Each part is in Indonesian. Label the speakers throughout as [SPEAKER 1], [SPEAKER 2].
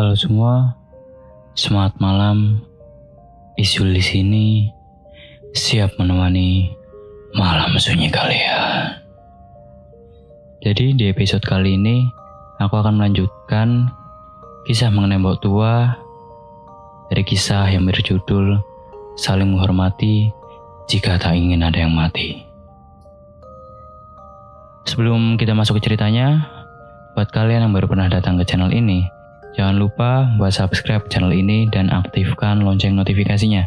[SPEAKER 1] Halo semua, semangat malam. Isul di sini siap menemani malam sunyi kalian. Jadi di episode kali ini aku akan melanjutkan kisah mengenai mbok tua dari kisah yang berjudul Saling Menghormati Jika Tak Ingin Ada Yang Mati. Sebelum kita masuk ke ceritanya, buat kalian yang baru pernah datang ke channel ini, Jangan lupa buat subscribe channel ini dan aktifkan lonceng notifikasinya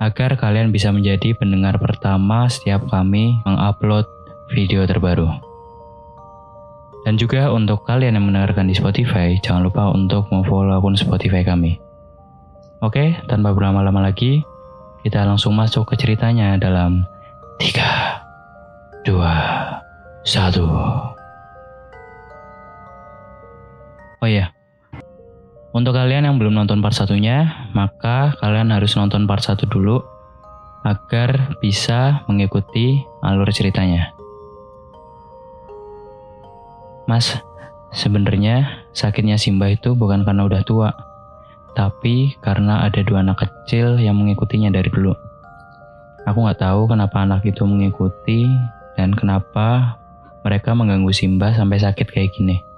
[SPEAKER 1] agar kalian bisa menjadi pendengar pertama setiap kami mengupload video terbaru. Dan juga untuk kalian yang mendengarkan di Spotify, jangan lupa untuk memfollow akun Spotify kami. Oke, tanpa berlama-lama lagi, kita langsung masuk ke ceritanya dalam 3, 2, 1. Oh iya, untuk kalian yang belum nonton part satunya, maka kalian harus nonton part satu dulu agar bisa mengikuti alur ceritanya. Mas, sebenarnya sakitnya Simba itu bukan karena udah tua, tapi karena ada dua anak kecil yang mengikutinya dari dulu. Aku nggak tahu kenapa anak itu mengikuti dan kenapa mereka mengganggu Simba sampai sakit kayak gini.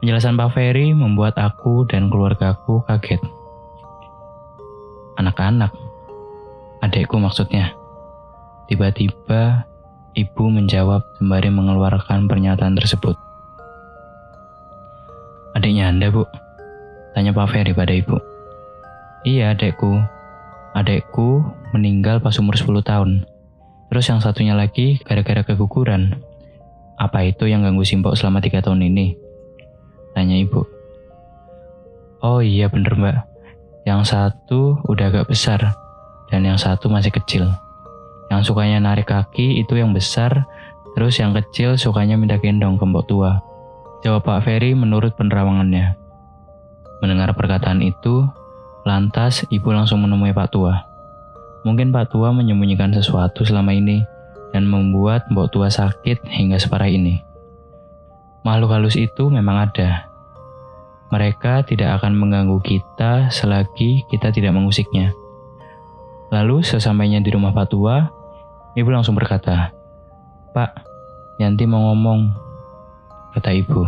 [SPEAKER 1] Penjelasan Pak Ferry membuat aku dan keluargaku kaget. Anak-anak, adekku maksudnya. Tiba-tiba ibu menjawab sembari mengeluarkan pernyataan tersebut. Adiknya Anda, Bu? Tanya Pak Ferry pada ibu. Iya, adekku. Adekku meninggal pas umur 10 tahun. Terus yang satunya lagi gara-gara keguguran. Apa itu yang ganggu Simpok selama tiga tahun ini? Tanya ibu. Oh iya bener mbak. Yang satu udah agak besar dan yang satu masih kecil. Yang sukanya narik kaki itu yang besar, terus yang kecil sukanya minta gendong ke mbok tua. Jawab Pak Ferry menurut penerawangannya. Mendengar perkataan itu, lantas ibu langsung menemui Pak Tua. Mungkin Pak Tua menyembunyikan sesuatu selama ini dan membuat mbok tua sakit hingga separah ini. Makhluk halus itu memang ada. Mereka tidak akan mengganggu kita selagi kita tidak mengusiknya. Lalu sesampainya di rumah Pak Tua, ibu langsung berkata, Pak, Yanti mau ngomong, kata ibu.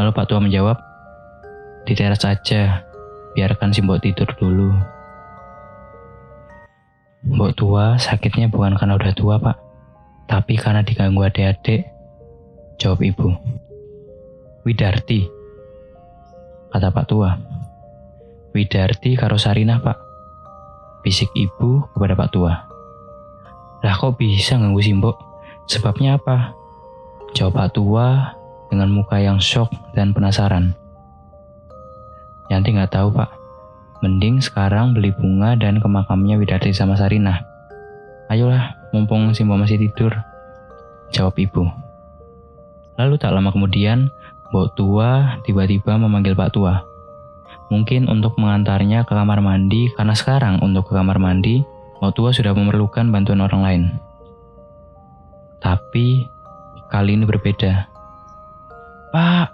[SPEAKER 1] Lalu Pak Tua menjawab, di teras aja, biarkan si Mbok tidur dulu. Mbok tua sakitnya bukan karena udah tua, Pak. Tapi karena diganggu adik-adik Jawab ibu. Widarti. Kata Pak Tua. Widarti karo Sarinah, Pak. Bisik ibu kepada Pak Tua. Lah kok bisa ganggu simbok? Sebabnya apa? Jawab Pak Tua dengan muka yang shock dan penasaran. Yanti nggak tahu, Pak. Mending sekarang beli bunga dan ke makamnya Widarti sama Sarinah. Ayolah, mumpung Simbo masih tidur. Jawab ibu. Lalu tak lama kemudian, Mbok Tua tiba-tiba memanggil Pak Tua. Mungkin untuk mengantarnya ke kamar mandi, karena sekarang untuk ke kamar mandi, Mbok Tua sudah memerlukan bantuan orang lain. Tapi, kali ini berbeda. Pak!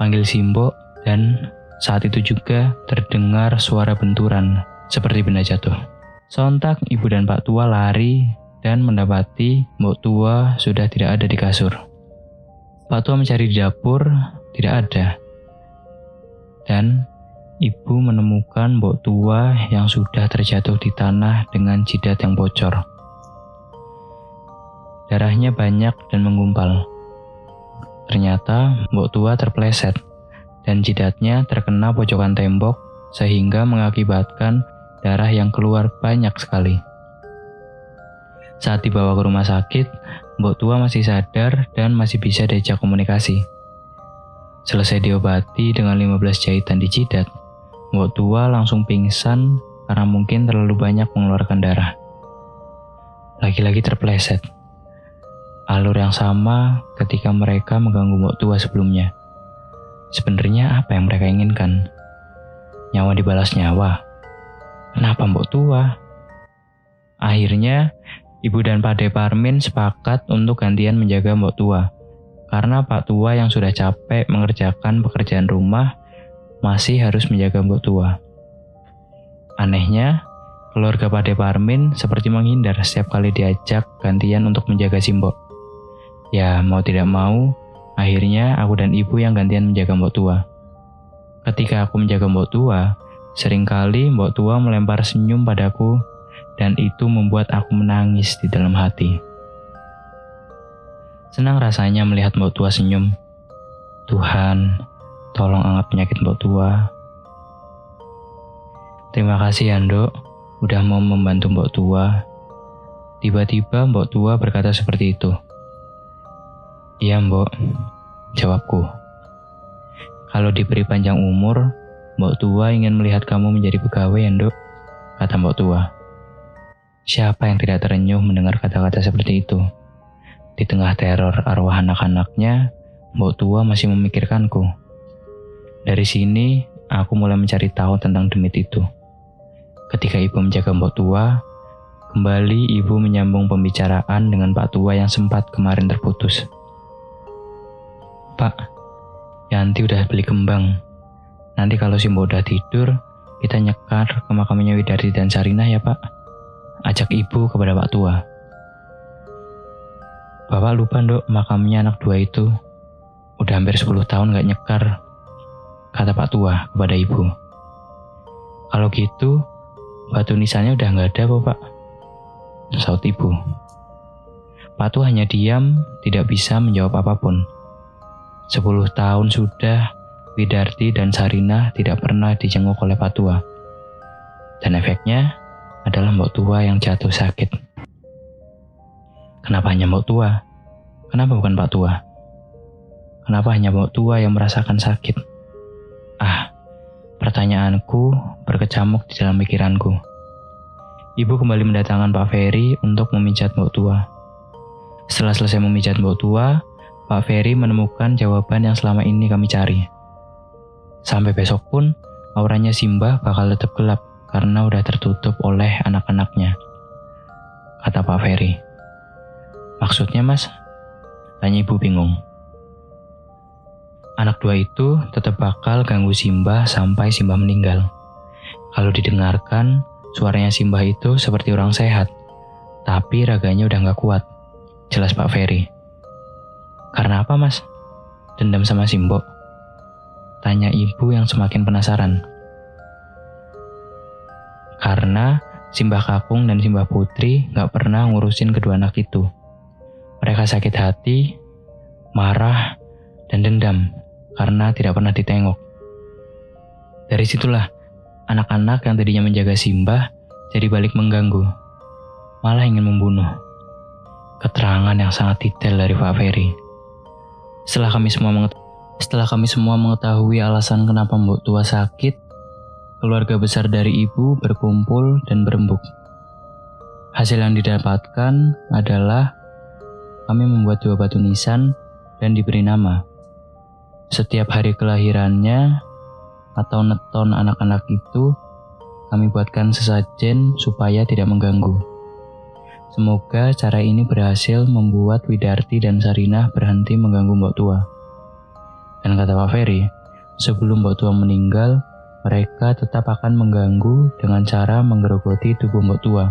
[SPEAKER 1] Panggil Simbo dan saat itu juga terdengar suara benturan seperti benda jatuh. Sontak ibu dan Pak Tua lari dan mendapati Mbok Tua sudah tidak ada di kasur. Pak Tua mencari di dapur, tidak ada. Dan ibu menemukan mbok tua yang sudah terjatuh di tanah dengan jidat yang bocor. Darahnya banyak dan menggumpal. Ternyata mbok tua terpleset dan jidatnya terkena pojokan tembok sehingga mengakibatkan darah yang keluar banyak sekali. Saat dibawa ke rumah sakit, Mbok tua masih sadar dan masih bisa diajak komunikasi. Selesai diobati dengan 15 jahitan di jidat, Mbok tua langsung pingsan karena mungkin terlalu banyak mengeluarkan darah. Lagi-lagi terpleset. Alur yang sama ketika mereka mengganggu Mbok tua sebelumnya. Sebenarnya apa yang mereka inginkan? Nyawa dibalas nyawa. Kenapa Mbok tua? Akhirnya, Ibu dan Pak Parmin sepakat untuk gantian menjaga Mbok Tua. karena Pak Tua yang sudah capek mengerjakan pekerjaan rumah masih harus menjaga Mbok Tua. Anehnya, keluarga Pak Parmin seperti menghindar setiap kali diajak gantian untuk menjaga Simbok. Ya, mau tidak mau, akhirnya aku dan ibu yang gantian menjaga Mbok Tua. Ketika aku menjaga Mbok Tua, sering kali Mbok Tua melempar senyum padaku dan itu membuat aku menangis di dalam hati. Senang rasanya melihat Mbok Tua senyum. Tuhan, tolong angkat penyakit Mbok Tua. Terima kasih ya, Ndok, udah mau membantu Mbok Tua. Tiba-tiba Mbok Tua berkata seperti itu. Iya, Mbok, jawabku. Kalau diberi panjang umur, Mbok Tua ingin melihat kamu menjadi pegawai ya, Ndok, kata Mbok Tua. Siapa yang tidak terenyuh mendengar kata-kata seperti itu? Di tengah teror arwah anak-anaknya, Mbok Tua masih memikirkanku. Dari sini, aku mulai mencari tahu tentang demit itu. Ketika ibu menjaga Mbok Tua, kembali ibu menyambung pembicaraan dengan Pak Tua yang sempat kemarin terputus. Pak, Yanti udah beli kembang. Nanti kalau si Mbok udah tidur, kita nyekar ke makamnya Widari dan Sarinah ya Pak. Ajak ibu kepada Pak Tua. Bapak lupa dok makamnya anak dua itu. Udah hampir 10 tahun gak nyekar, kata Pak Tua kepada ibu. Kalau gitu, batu nisannya udah gak ada Bapak. Saut ibu. Pak Tua hanya diam, tidak bisa menjawab apa pun. Sepuluh tahun sudah, Widarti dan Sarina tidak pernah dijenguk oleh Pak Tua. Dan efeknya adalah Mbok Tua yang jatuh sakit. Kenapa hanya Mbok Tua? Kenapa bukan Pak Tua? Kenapa hanya Mbok Tua yang merasakan sakit? Ah, pertanyaanku berkecamuk di dalam pikiranku. Ibu kembali mendatangkan Pak Ferry untuk memijat Mbok Tua. Setelah selesai memijat Mbok Tua, Pak Ferry menemukan jawaban yang selama ini kami cari. Sampai besok pun, auranya Simbah bakal tetap gelap karena udah tertutup oleh anak-anaknya. Kata Pak Ferry. Maksudnya mas? Tanya ibu bingung. Anak dua itu tetap bakal ganggu Simbah sampai Simbah meninggal. Kalau didengarkan, suaranya Simbah itu seperti orang sehat, tapi raganya udah gak kuat. Jelas Pak Ferry. Karena apa mas? Dendam sama Simbo? Tanya ibu yang semakin penasaran. Karena Simbah Kakung dan Simbah Putri gak pernah ngurusin kedua anak itu. Mereka sakit hati, marah, dan dendam karena tidak pernah ditengok. Dari situlah, anak-anak yang tadinya menjaga Simbah jadi balik mengganggu, malah ingin membunuh. Keterangan yang sangat detail dari Pak Ferry. Setelah kami semua setelah kami semua mengetahui alasan kenapa Mbok Tua sakit, keluarga besar dari ibu berkumpul dan berembuk. Hasil yang didapatkan adalah kami membuat dua batu nisan dan diberi nama. Setiap hari kelahirannya atau neton anak-anak itu, kami buatkan sesajen supaya tidak mengganggu. Semoga cara ini berhasil membuat Widarti dan Sarinah berhenti mengganggu Mbok Tua. Dan kata Pak Ferry, sebelum Mbok Tua meninggal, mereka tetap akan mengganggu dengan cara menggerogoti tubuh Mbok Tua.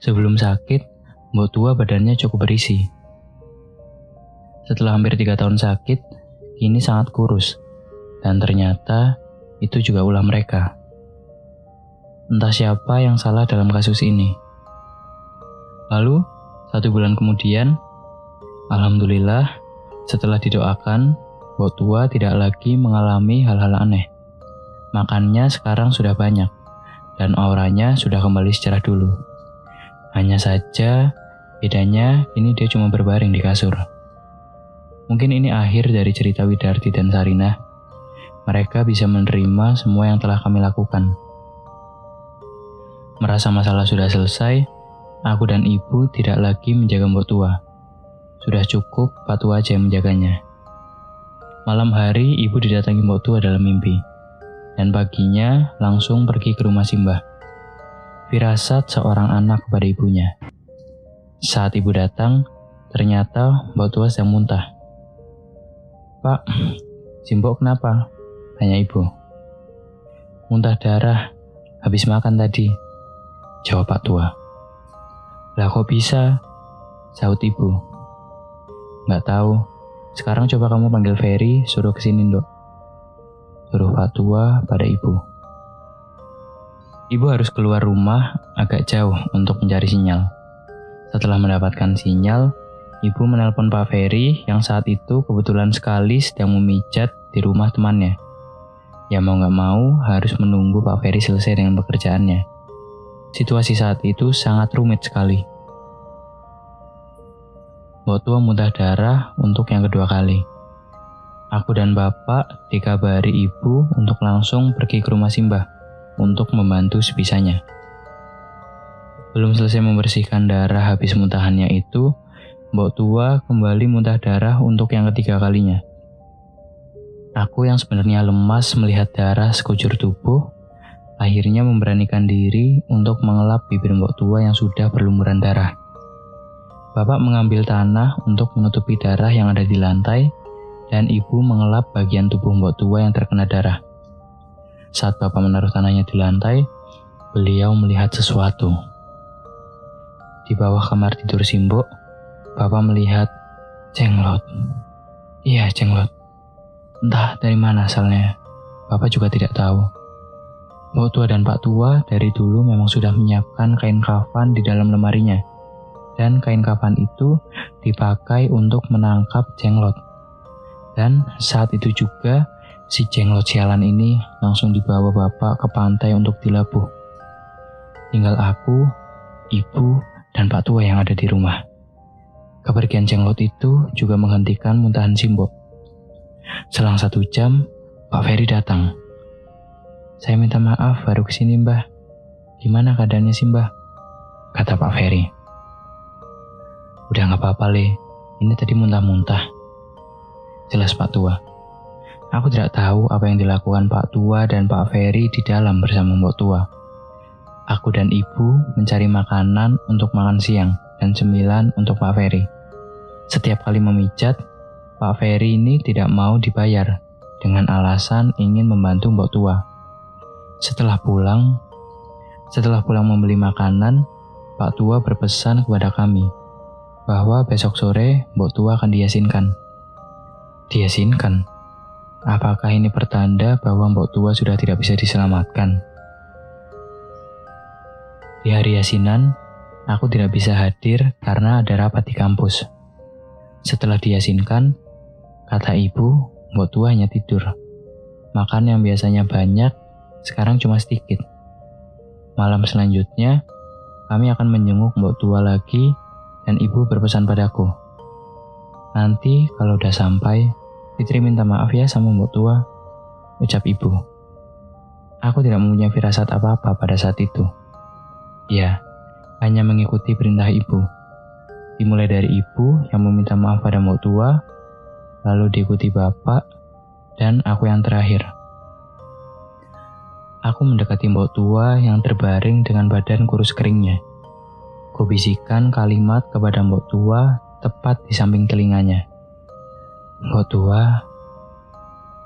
[SPEAKER 1] Sebelum sakit, Mbok tua badannya cukup berisi. Setelah hampir tiga tahun sakit, kini sangat kurus. Dan ternyata itu juga ulah mereka. Entah siapa yang salah dalam kasus ini. Lalu, satu bulan kemudian, Alhamdulillah, setelah didoakan, Mbok tua tidak lagi mengalami hal-hal aneh. Makannya sekarang sudah banyak, dan auranya sudah kembali secara dulu. Hanya saja, bedanya ini dia cuma berbaring di kasur. Mungkin ini akhir dari cerita Widarti dan Sarina. Mereka bisa menerima semua yang telah kami lakukan. Merasa masalah sudah selesai, aku dan ibu tidak lagi menjaga mbok tua. Sudah cukup Pak Tua aja yang menjaganya. Malam hari, ibu didatangi mbok tua dalam mimpi. Dan paginya langsung pergi ke rumah Simbah firasat seorang anak kepada ibunya. Saat ibu datang, Ternyata Mbak Tua sedang muntah. Pak, Simbok kenapa? Tanya ibu. Muntah darah, habis makan tadi. Jawab Pak Tua. Lah kok bisa? Sahut ibu. Nggak tahu. Sekarang coba kamu panggil Ferry, suruh ke sini dok. Suruh Pak Tua pada ibu. Ibu harus keluar rumah agak jauh untuk mencari sinyal. Setelah mendapatkan sinyal, ibu menelpon Pak Ferry yang saat itu kebetulan sekali sedang memijat di rumah temannya. Ya mau nggak mau harus menunggu Pak Ferry selesai dengan pekerjaannya. Situasi saat itu sangat rumit sekali. Mbok tua muntah darah untuk yang kedua kali. Aku dan bapak dikabari ibu untuk langsung pergi ke rumah Simbah untuk membantu sebisanya. Belum selesai membersihkan darah habis muntahannya itu, Mbok tua kembali muntah darah untuk yang ketiga kalinya. Aku yang sebenarnya lemas melihat darah sekujur tubuh, akhirnya memberanikan diri untuk mengelap bibir Mbok tua yang sudah berlumuran darah. Bapak mengambil tanah untuk menutupi darah yang ada di lantai, dan ibu mengelap bagian tubuh Mbok tua yang terkena darah. Saat Bapak menaruh tanahnya di lantai, beliau melihat sesuatu. Di bawah kamar tidur Simbok, Bapak melihat jenglot. Iya, jenglot. Entah dari mana asalnya, Bapak juga tidak tahu. Mbok tua dan Pak tua dari dulu memang sudah menyiapkan kain kafan di dalam lemarinya. Dan kain kafan itu dipakai untuk menangkap jenglot. Dan saat itu juga Si jenglot sialan ini langsung dibawa bapak ke pantai untuk dilabuh. Tinggal aku, ibu, dan pak tua yang ada di rumah. Kepergian jenglot itu juga menghentikan muntahan Simbo. Selang satu jam, Pak Ferry datang. Saya minta maaf baru ke sini mbah. Gimana keadaannya sih mbah? Kata Pak Ferry. Udah gak apa-apa le, ini tadi muntah-muntah. Jelas Pak Tua. Aku tidak tahu apa yang dilakukan Pak Tua dan Pak Ferry di dalam bersama Mbok Tua. Aku dan Ibu mencari makanan untuk makan siang dan cemilan untuk Pak Ferry. Setiap kali memijat, Pak Ferry ini tidak mau dibayar dengan alasan ingin membantu Mbok Tua. Setelah pulang, setelah pulang membeli makanan, Pak Tua berpesan kepada kami bahwa besok sore Mbok Tua akan diasinkan. Diasinkan? Apakah ini pertanda bahwa Mbok Tua sudah tidak bisa diselamatkan? Di hari yasinan, aku tidak bisa hadir karena ada rapat di kampus. Setelah diyasinkan, kata ibu, Mbok Tua hanya tidur. Makan yang biasanya banyak, sekarang cuma sedikit. Malam selanjutnya, kami akan menjenguk Mbok Tua lagi dan ibu berpesan padaku. Nanti kalau udah sampai, Fitri minta maaf ya sama mbok tua, ucap ibu. Aku tidak mempunyai firasat apa-apa pada saat itu. Ya, hanya mengikuti perintah ibu. Dimulai dari ibu yang meminta maaf pada mbok tua, lalu diikuti bapak, dan aku yang terakhir. Aku mendekati mbok tua yang terbaring dengan badan kurus keringnya. Kubisikan kalimat kepada mbok tua tepat di samping telinganya. Mbok tua,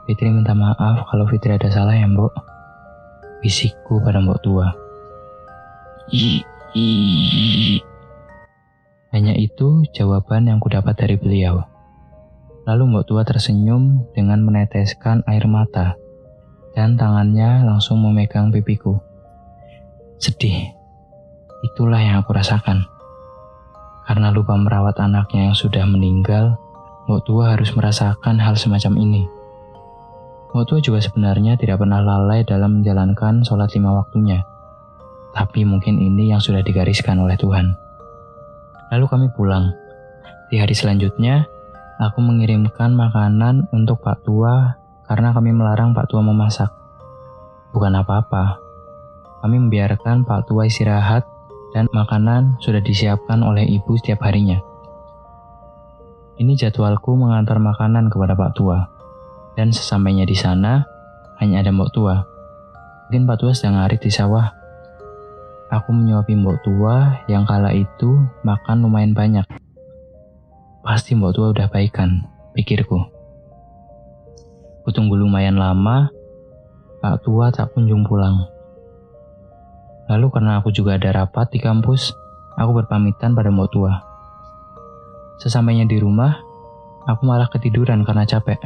[SPEAKER 1] Fitri minta maaf kalau Fitri ada salah ya mbok. Bisikku pada mbok tua. Hanya itu jawaban yang kudapat dari beliau. Lalu mbok tua tersenyum dengan meneteskan air mata dan tangannya langsung memegang pipiku. Sedih. Itulah yang aku rasakan. Karena lupa merawat anaknya yang sudah meninggal, Mbok Tua harus merasakan hal semacam ini. Mbok Tua juga sebenarnya tidak pernah lalai dalam menjalankan sholat lima waktunya. Tapi mungkin ini yang sudah digariskan oleh Tuhan. Lalu kami pulang. Di hari selanjutnya, aku mengirimkan makanan untuk Pak Tua karena kami melarang Pak Tua memasak. Bukan apa-apa. Kami membiarkan Pak Tua istirahat dan makanan sudah disiapkan oleh ibu setiap harinya. Ini jadwalku mengantar makanan kepada Pak Tua. Dan sesampainya di sana, hanya ada Mbok Tua. Mungkin Pak Tua sedang ngarit di sawah. Aku menyuapi Mbok Tua yang kala itu makan lumayan banyak. pasti mbok tua udah baikan, pikirku. Kutunggu lumayan lama, Pak tua tak kunjung pulang. Lalu karena aku juga ada rapat di kampus, aku berpamitan pada mbok tua. Sesampainya di rumah, aku malah ketiduran karena capek.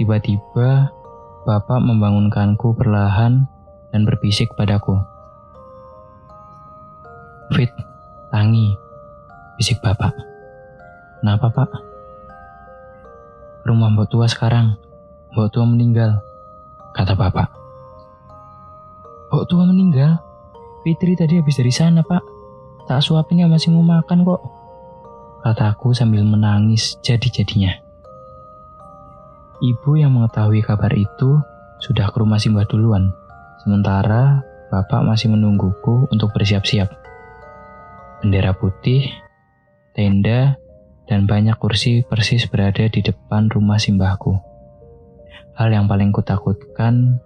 [SPEAKER 1] Tiba-tiba, bapak membangunkanku perlahan dan berbisik padaku. Fit, tangi, bisik bapak. Kenapa pak? Rumah mbok tua sekarang, mbok tua meninggal, kata bapak. Mbok tua meninggal? Fitri tadi habis dari sana pak. Tak suapin ya masih mau makan kok. Kataku sambil menangis jadi-jadinya. Ibu yang mengetahui kabar itu sudah ke rumah Simbah duluan. Sementara bapak masih menungguku untuk bersiap-siap. Bendera putih, tenda, dan banyak kursi persis berada di depan rumah simbahku. Hal yang paling kutakutkan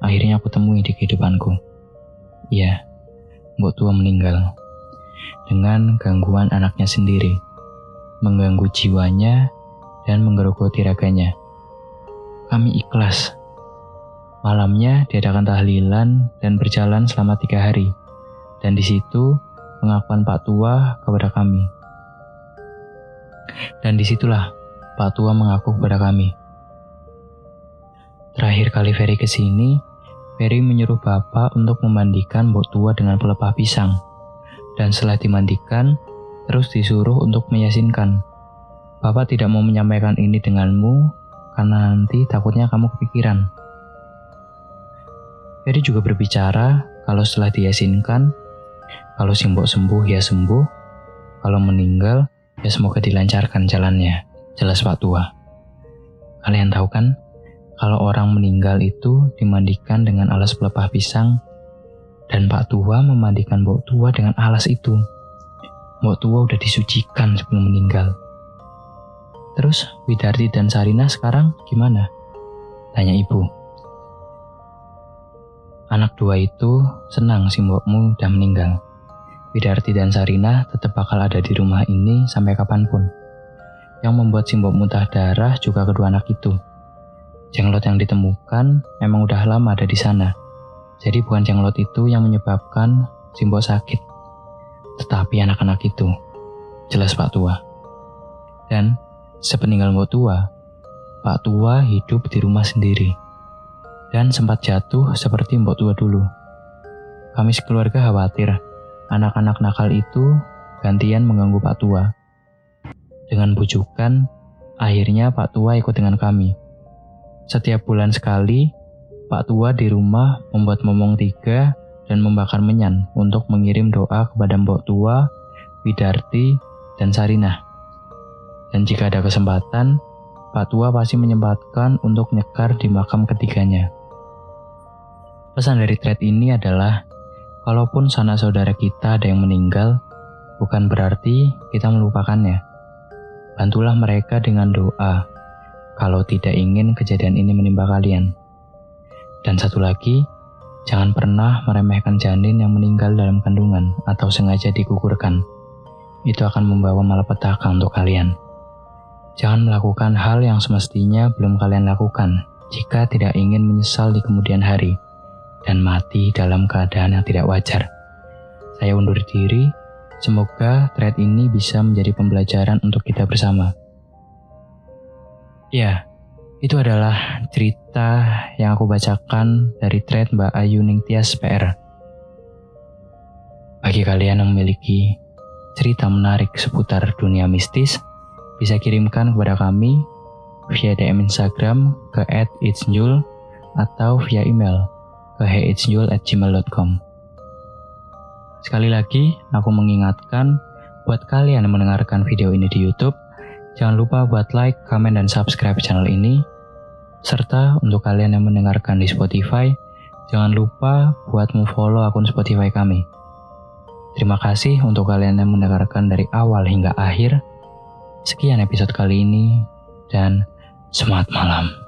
[SPEAKER 1] akhirnya aku temui di kehidupanku. Ya, Mbok Tua meninggal dengan gangguan anaknya sendiri, mengganggu jiwanya dan menggerogoti raganya. Kami ikhlas Malamnya diadakan tahlilan dan berjalan selama tiga hari. Dan di situ pengakuan Pak Tua kepada kami. Dan di situlah Pak Tua mengaku kepada kami. Terakhir kali Ferry ke sini, Ferry menyuruh Bapak untuk memandikan Mbok Tua dengan pelepah pisang. Dan setelah dimandikan, terus disuruh untuk meyasinkan. Bapak tidak mau menyampaikan ini denganmu karena nanti takutnya kamu kepikiran. Ferry juga berbicara kalau setelah diyasinkan, kalau simbok sembuh ya sembuh, kalau meninggal ya semoga dilancarkan jalannya. Jelas Pak Tua. Kalian tahu kan, kalau orang meninggal itu dimandikan dengan alas pelepah pisang, dan Pak Tua memandikan Mbok Tua dengan alas itu. Mbok Tua udah disucikan sebelum meninggal. Terus Widarti dan Sarina sekarang gimana? Tanya ibu. Anak dua itu senang si mbokmu udah meninggal. Widarti dan Sarina tetap bakal ada di rumah ini sampai kapan pun. Yang membuat si mbok muntah darah juga kedua anak itu. Jenglot yang ditemukan memang udah lama ada di sana. Jadi bukan jenglot itu yang menyebabkan si mbok sakit. Tetapi anak-anak itu. Jelas Pak Tua. Dan sepeninggal mbok tua, Pak Tua hidup di rumah sendiri dan sempat jatuh seperti mbok tua dulu. Kami sekeluarga khawatir anak-anak nakal itu gantian mengganggu Pak Tua. Dengan bujukan, akhirnya Pak Tua ikut dengan kami. Setiap bulan sekali, Pak Tua di rumah membuat momong tiga dan membakar menyan untuk mengirim doa kepada Mbok Tua, Widarti, dan Sarinah. Dan jika ada kesempatan, Pak Tua pasti menyempatkan untuk nyekar di makam ketiganya. Pesan dari thread ini adalah, kalaupun sanak saudara kita ada yang meninggal, bukan berarti kita melupakannya. Bantulah mereka dengan doa, kalau tidak ingin kejadian ini menimpa kalian. Dan satu lagi, jangan pernah meremehkan janin yang meninggal dalam kandungan atau sengaja digugurkan. Itu akan membawa malapetaka untuk kalian. Jangan melakukan hal yang semestinya belum kalian lakukan jika tidak ingin menyesal di kemudian hari dan mati dalam keadaan yang tidak wajar. Saya undur diri, semoga thread ini bisa menjadi pembelajaran untuk kita bersama. Ya, itu adalah cerita yang aku bacakan dari thread Mbak Ayu Ningtyas PR. Bagi kalian yang memiliki cerita menarik seputar dunia mistis, bisa kirimkan kepada kami via DM Instagram ke @itsnjul atau via email ke heyitsjul@gmail.com. Sekali lagi, aku mengingatkan buat kalian yang mendengarkan video ini di YouTube, jangan lupa buat like, comment, dan subscribe channel ini. Serta untuk kalian yang mendengarkan di Spotify, jangan lupa buat follow akun Spotify kami. Terima kasih untuk kalian yang mendengarkan dari awal hingga akhir. Sekian episode kali ini, dan semangat malam.